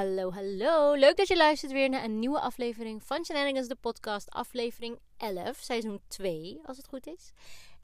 Hallo, hallo. Leuk dat je luistert weer naar een nieuwe aflevering van Shenanigans, de podcast. Aflevering 11, seizoen 2, als het goed is.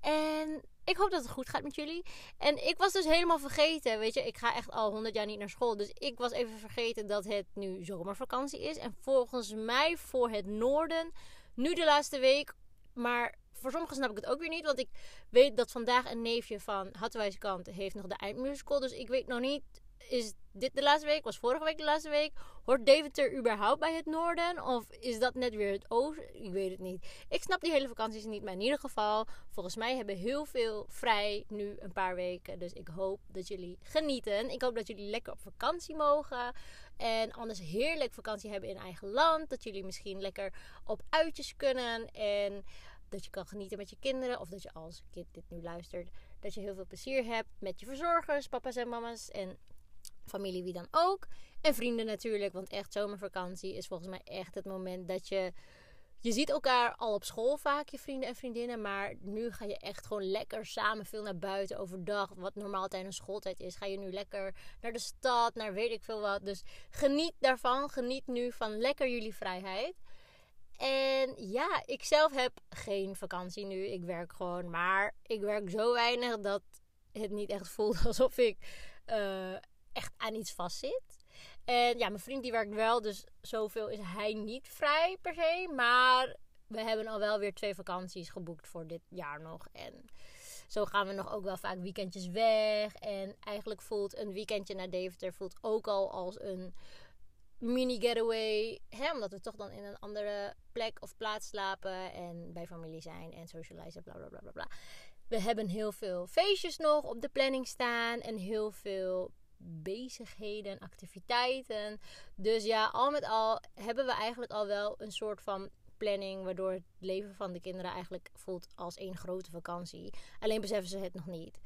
En ik hoop dat het goed gaat met jullie. En ik was dus helemaal vergeten, weet je. Ik ga echt al 100 jaar niet naar school. Dus ik was even vergeten dat het nu zomervakantie is. En volgens mij voor het noorden nu de laatste week. Maar voor sommigen snap ik het ook weer niet. Want ik weet dat vandaag een neefje van Hatwijse kant heeft nog de eindmusical. Dus ik weet nog niet is dit de laatste week? Was vorige week de laatste week? Hoort Deventer überhaupt bij het noorden? Of is dat net weer het oosten? Ik weet het niet. Ik snap die hele vakanties niet. Maar in ieder geval, volgens mij hebben heel veel vrij nu een paar weken. Dus ik hoop dat jullie genieten. Ik hoop dat jullie lekker op vakantie mogen. En anders heerlijk vakantie hebben in eigen land. Dat jullie misschien lekker op uitjes kunnen. En dat je kan genieten met je kinderen. Of dat je als kind dit nu luistert. Dat je heel veel plezier hebt met je verzorgers, papa's en mama's. En familie wie dan ook. En vrienden natuurlijk, want echt zomervakantie is volgens mij echt het moment dat je... Je ziet elkaar al op school vaak, je vrienden en vriendinnen. Maar nu ga je echt gewoon lekker samen veel naar buiten overdag. Wat normaal tijdens schooltijd is. Ga je nu lekker naar de stad, naar weet ik veel wat. Dus geniet daarvan. Geniet nu van lekker jullie vrijheid. En ja, ik zelf heb geen vakantie nu. Ik werk gewoon. Maar ik werk zo weinig dat het niet echt voelt alsof ik uh, echt aan iets vastzit. En ja, mijn vriend die werkt wel, dus zoveel is hij niet vrij per se. Maar we hebben al wel weer twee vakanties geboekt voor dit jaar nog. En zo gaan we nog ook wel vaak weekendjes weg. En eigenlijk voelt een weekendje naar Deventer voelt ook al als een mini getaway. Hè, omdat we toch dan in een andere plek of plaats slapen. En bij familie zijn en socializen, bla bla bla bla bla. We hebben heel veel feestjes nog op de planning staan. En heel veel bezigheden en activiteiten. Dus ja, al met al hebben we eigenlijk al wel een soort van planning waardoor het leven van de kinderen eigenlijk voelt als één grote vakantie. Alleen beseffen ze het nog niet.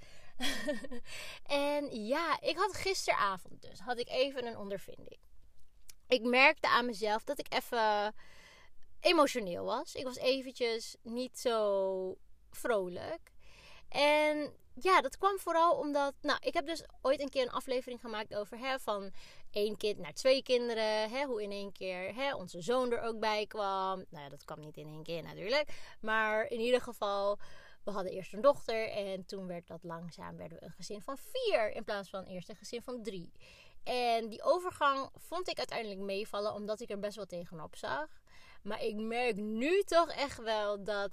en ja, ik had gisteravond dus had ik even een ondervinding. Ik merkte aan mezelf dat ik even emotioneel was. Ik was eventjes niet zo vrolijk. En ja, dat kwam vooral omdat. Nou, ik heb dus ooit een keer een aflevering gemaakt over hè, van één kind naar twee kinderen. Hè, hoe in één keer hè, onze zoon er ook bij kwam. Nou ja, dat kwam niet in één keer natuurlijk. Maar in ieder geval, we hadden eerst een dochter. En toen werd dat langzaam werden we een gezin van vier. In plaats van eerst een gezin van drie. En die overgang vond ik uiteindelijk meevallen, omdat ik er best wel tegenop zag. Maar ik merk nu toch echt wel dat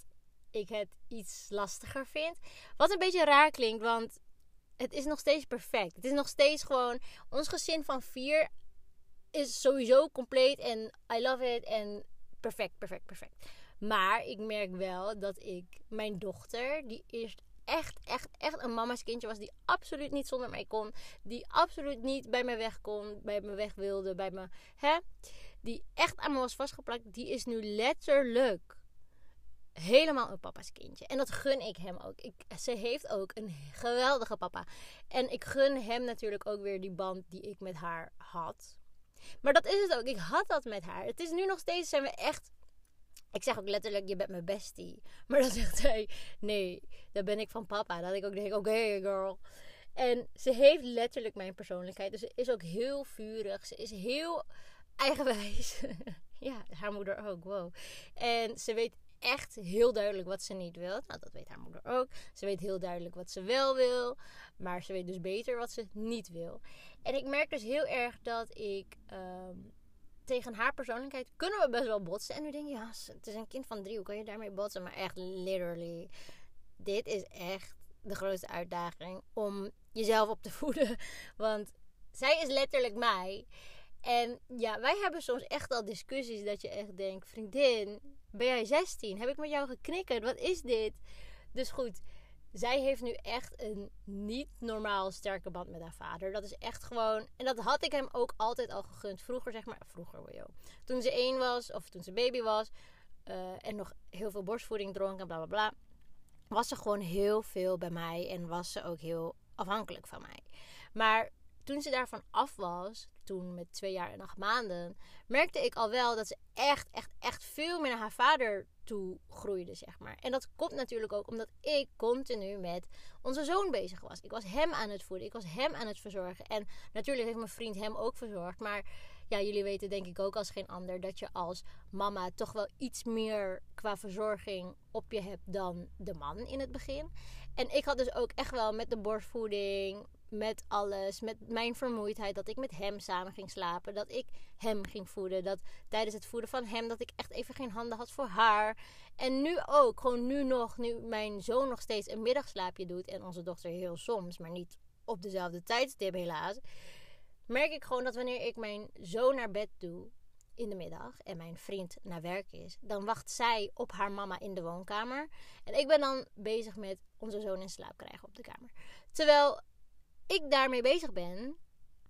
ik het iets lastiger vind. Wat een beetje raar klinkt, want het is nog steeds perfect. Het is nog steeds gewoon. Ons gezin van vier is sowieso compleet en I love it en perfect, perfect, perfect. Maar ik merk wel dat ik mijn dochter, die eerst echt, echt, echt een mama's kindje was, die absoluut niet zonder mij kon, die absoluut niet bij mij weg kon, bij me weg wilde, bij me, hè, die echt aan me was vastgeplakt, die is nu letterlijk helemaal een papa's kindje. En dat gun ik hem ook. Ik, ze heeft ook een geweldige papa. En ik gun hem natuurlijk ook weer die band die ik met haar had. Maar dat is het ook. Ik had dat met haar. Het is nu nog steeds, zijn we echt... Ik zeg ook letterlijk, je bent mijn bestie. Maar dan zegt hij, nee, dan ben ik van papa. Dat ik ook denk, oké girl. En ze heeft letterlijk mijn persoonlijkheid. Dus ze is ook heel vurig. Ze is heel eigenwijs. ja, haar moeder ook, wow. En ze weet echt heel duidelijk wat ze niet wil. Nou, dat weet haar moeder ook. Ze weet heel duidelijk wat ze wel wil. Maar ze weet dus beter wat ze niet wil. En ik merk dus heel erg dat ik ehm, tegen haar persoonlijkheid kunnen we best wel botsen. En nu denk je, ja, het is een kind van drie. Hoe kan je daarmee botsen? Maar echt, literally. Dit is echt de grootste uitdaging om jezelf op te voeden. Want zij is letterlijk mij. En ja, wij hebben soms echt al discussies dat je echt denkt: vriendin, ben jij 16? Heb ik met jou geknikkerd? Wat is dit? Dus goed, zij heeft nu echt een niet normaal sterke band met haar vader. Dat is echt gewoon. En dat had ik hem ook altijd al gegund. Vroeger, zeg maar. Vroeger, joh. Toen ze één was, of toen ze baby was. Uh, en nog heel veel borstvoeding dronk en bla bla bla. Was ze gewoon heel veel bij mij. En was ze ook heel afhankelijk van mij. Maar toen ze daarvan af was, toen met twee jaar en acht maanden, merkte ik al wel dat ze echt, echt, echt veel meer naar haar vader toe groeide, zeg maar. En dat komt natuurlijk ook omdat ik continu met onze zoon bezig was. Ik was hem aan het voeden, ik was hem aan het verzorgen. En natuurlijk heeft mijn vriend hem ook verzorgd, maar ja, jullie weten denk ik ook als geen ander dat je als mama toch wel iets meer qua verzorging op je hebt dan de man in het begin. En ik had dus ook echt wel met de borstvoeding, met alles, met mijn vermoeidheid, dat ik met hem samen ging slapen, dat ik hem ging voeden, dat tijdens het voeden van hem dat ik echt even geen handen had voor haar. En nu ook, gewoon nu nog, nu mijn zoon nog steeds een middagslaapje doet en onze dochter heel soms, maar niet op dezelfde tijdstip helaas merk ik gewoon dat wanneer ik mijn zoon naar bed doe in de middag en mijn vriend naar werk is, dan wacht zij op haar mama in de woonkamer. En ik ben dan bezig met onze zoon in slaap krijgen op de kamer. Terwijl ik daarmee bezig ben,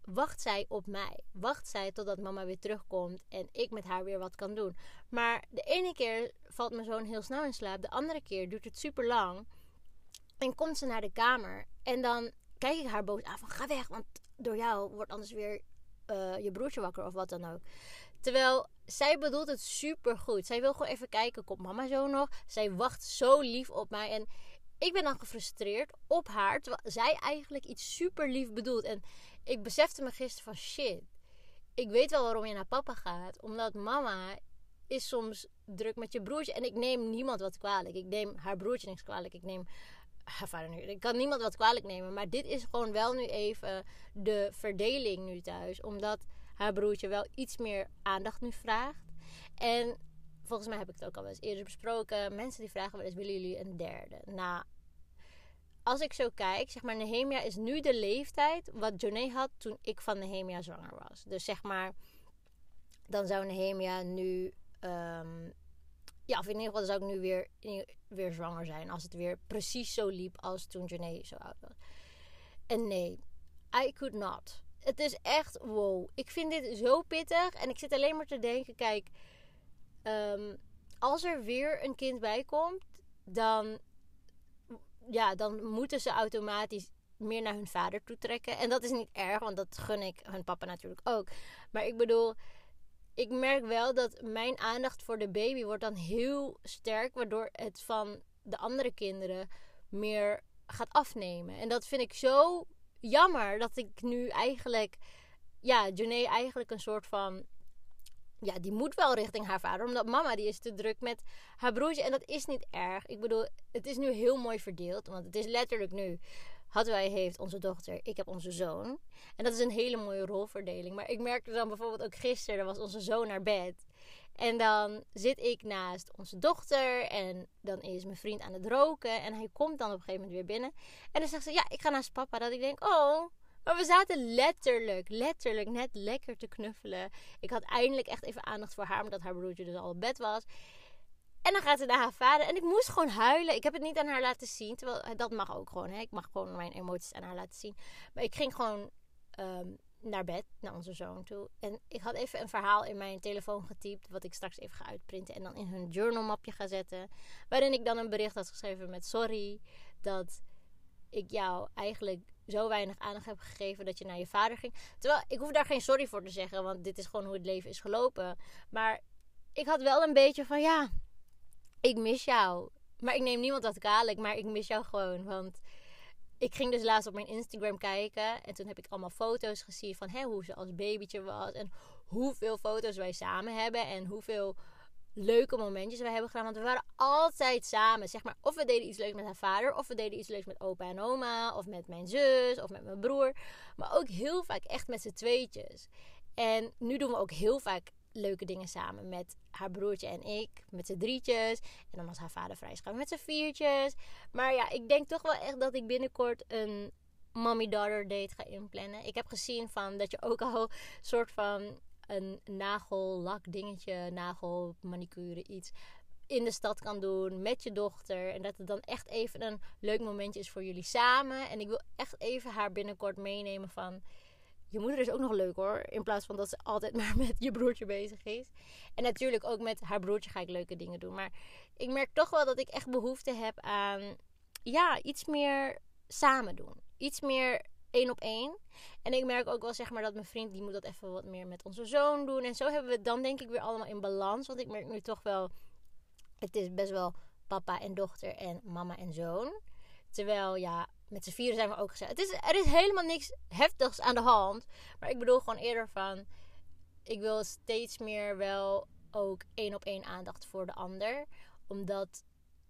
wacht zij op mij. Wacht zij totdat mama weer terugkomt en ik met haar weer wat kan doen. Maar de ene keer valt mijn zoon heel snel in slaap, de andere keer duurt het super lang. En komt ze naar de kamer en dan kijk ik haar boos aan van ga weg, want door jou wordt anders weer uh, je broertje wakker of wat dan ook. Terwijl zij bedoelt het super goed. Zij wil gewoon even kijken, komt mama zo nog? Zij wacht zo lief op mij. En ik ben dan gefrustreerd op haar. Terwijl zij eigenlijk iets super lief bedoelt. En ik besefte me gisteren van shit. Ik weet wel waarom je naar papa gaat. Omdat mama is soms druk met je broertje. En ik neem niemand wat kwalijk. Ik neem haar broertje niks kwalijk. Ik neem nu. Ik kan niemand wat kwalijk nemen. Maar dit is gewoon wel nu even de verdeling nu thuis. Omdat haar broertje wel iets meer aandacht nu vraagt. En volgens mij heb ik het ook al eens eerder besproken. Mensen die vragen wel eens, willen jullie een derde? Nou, als ik zo kijk, zeg maar, Nehemia is nu de leeftijd wat Joné had toen ik van Nehemia zwanger was. Dus zeg maar, dan zou Nehemia nu um, ja, of in ieder geval zou ik nu weer, weer zwanger zijn. Als het weer precies zo liep als toen Janae zo oud was. En nee, I could not. Het is echt wow. Ik vind dit zo pittig. En ik zit alleen maar te denken: kijk, ehm, als er weer een kind bij komt, dan, ja, dan moeten ze automatisch meer naar hun vader toe trekken. En dat is niet erg, want dat gun ik hun papa natuurlijk ook. Maar ik bedoel, ik merk wel dat mijn aandacht voor de baby wordt dan heel sterk, waardoor het van de andere kinderen meer gaat afnemen. En dat vind ik zo jammer dat ik nu eigenlijk, ja, Janae eigenlijk een soort van ja, die moet wel richting haar vader. Omdat mama die is te druk met haar broertje. En dat is niet erg. Ik bedoel, het is nu heel mooi verdeeld. Want het is letterlijk nu wij heeft onze dochter, ik heb onze zoon. En dat is een hele mooie rolverdeling. Maar ik merkte dan bijvoorbeeld ook gisteren, was onze zoon naar bed. En dan zit ik naast onze dochter en dan is mijn vriend aan het roken. En hij komt dan op een gegeven moment weer binnen. En dan zegt ze, ja, ik ga naast papa. Dat ik denk, oh, maar we zaten letterlijk, letterlijk net lekker te knuffelen. Ik had eindelijk echt even aandacht voor haar, omdat haar broertje dus al op bed was. En dan gaat ze naar haar vader. En ik moest gewoon huilen. Ik heb het niet aan haar laten zien. Terwijl eh, dat mag ook gewoon. Hè. Ik mag gewoon mijn emoties aan haar laten zien. Maar ik ging gewoon ehm, naar bed, naar onze zoon toe. En ik had even een verhaal in mijn telefoon getypt. Wat ik straks even ga uitprinten. En dan in hun journalmapje ga zetten. Waarin ik dan een bericht had geschreven met sorry. Dat ik jou eigenlijk zo weinig aandacht heb gegeven dat je naar je vader ging. Terwijl ik hoef daar geen sorry voor te zeggen. Want dit is gewoon hoe het leven is gelopen. Maar ik had wel een beetje van ja ik mis jou. Maar ik neem niemand wat kwalijk, maar ik mis jou gewoon. Want ik ging dus laatst op mijn Instagram kijken. En toen heb ik allemaal foto's gezien van hè, hoe ze als babytje was. En hoeveel foto's wij samen hebben. En hoeveel leuke momentjes wij hebben gedaan. Want we waren altijd samen. Zeg maar, of we deden iets leuks met haar vader. Of we deden iets leuks met opa en oma. Of met mijn zus. Of met mijn broer. Maar ook heel vaak echt met z'n tweetjes. En nu doen we ook heel vaak leuke dingen samen met haar broertje en ik. Met z'n drietjes. En dan als haar vader vrij is, gaan we met z'n viertjes. Maar ja, ik denk toch wel echt dat ik binnenkort een mommy-daughter date ga inplannen. Ik heb gezien van dat je ook al soort van een nagellak dingetje, nagel manicure iets in de stad kan doen met je dochter. En dat het dan echt even een leuk momentje is voor jullie samen. En ik wil echt even haar binnenkort meenemen van je moeder is ook nog leuk hoor. In plaats van dat ze altijd maar met je broertje bezig is. En natuurlijk ook met haar broertje ga ik leuke dingen doen. Maar ik merk toch wel dat ik echt behoefte heb aan ja, iets meer samen doen. Iets meer één op één. En ik merk ook wel zeg maar dat mijn vriend die moet dat even wat meer met onze zoon doen. En zo hebben we het dan denk ik weer allemaal in balans. Want ik merk nu toch wel Het is best wel papa en dochter en mama en zoon. Terwijl, ja, met z'n vieren zijn we ook gezet. Het is, er is helemaal niks heftigs aan de hand. Maar ik bedoel gewoon eerder van... Ik wil steeds meer wel ook één op één aandacht voor de ander. Omdat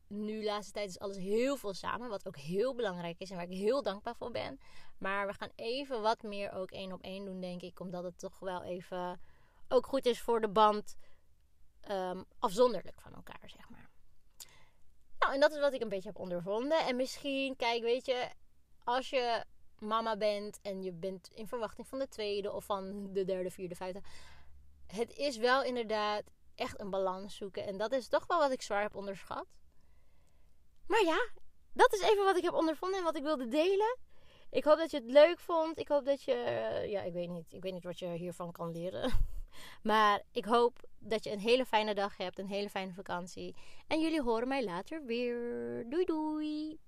nu, laatste tijd, is alles heel veel samen. Wat ook heel belangrijk is en waar ik heel dankbaar voor ben. Maar we gaan even wat meer ook één op één doen, denk ik. Omdat het toch wel even ook goed is voor de band um, afzonderlijk van elkaar, zeg maar. Nou, en dat is wat ik een beetje heb ondervonden. En misschien, kijk, weet je, als je mama bent en je bent in verwachting van de tweede of van de derde, vierde, vijfde. Het is wel inderdaad echt een balans zoeken. En dat is toch wel wat ik zwaar heb onderschat. Maar ja, dat is even wat ik heb ondervonden en wat ik wilde delen. Ik hoop dat je het leuk vond. Ik hoop dat je. Ja, ik weet niet. Ik weet niet wat je hiervan kan leren. Maar ik hoop dat je een hele fijne dag hebt. Een hele fijne vakantie. En jullie horen mij later weer. Doei doei.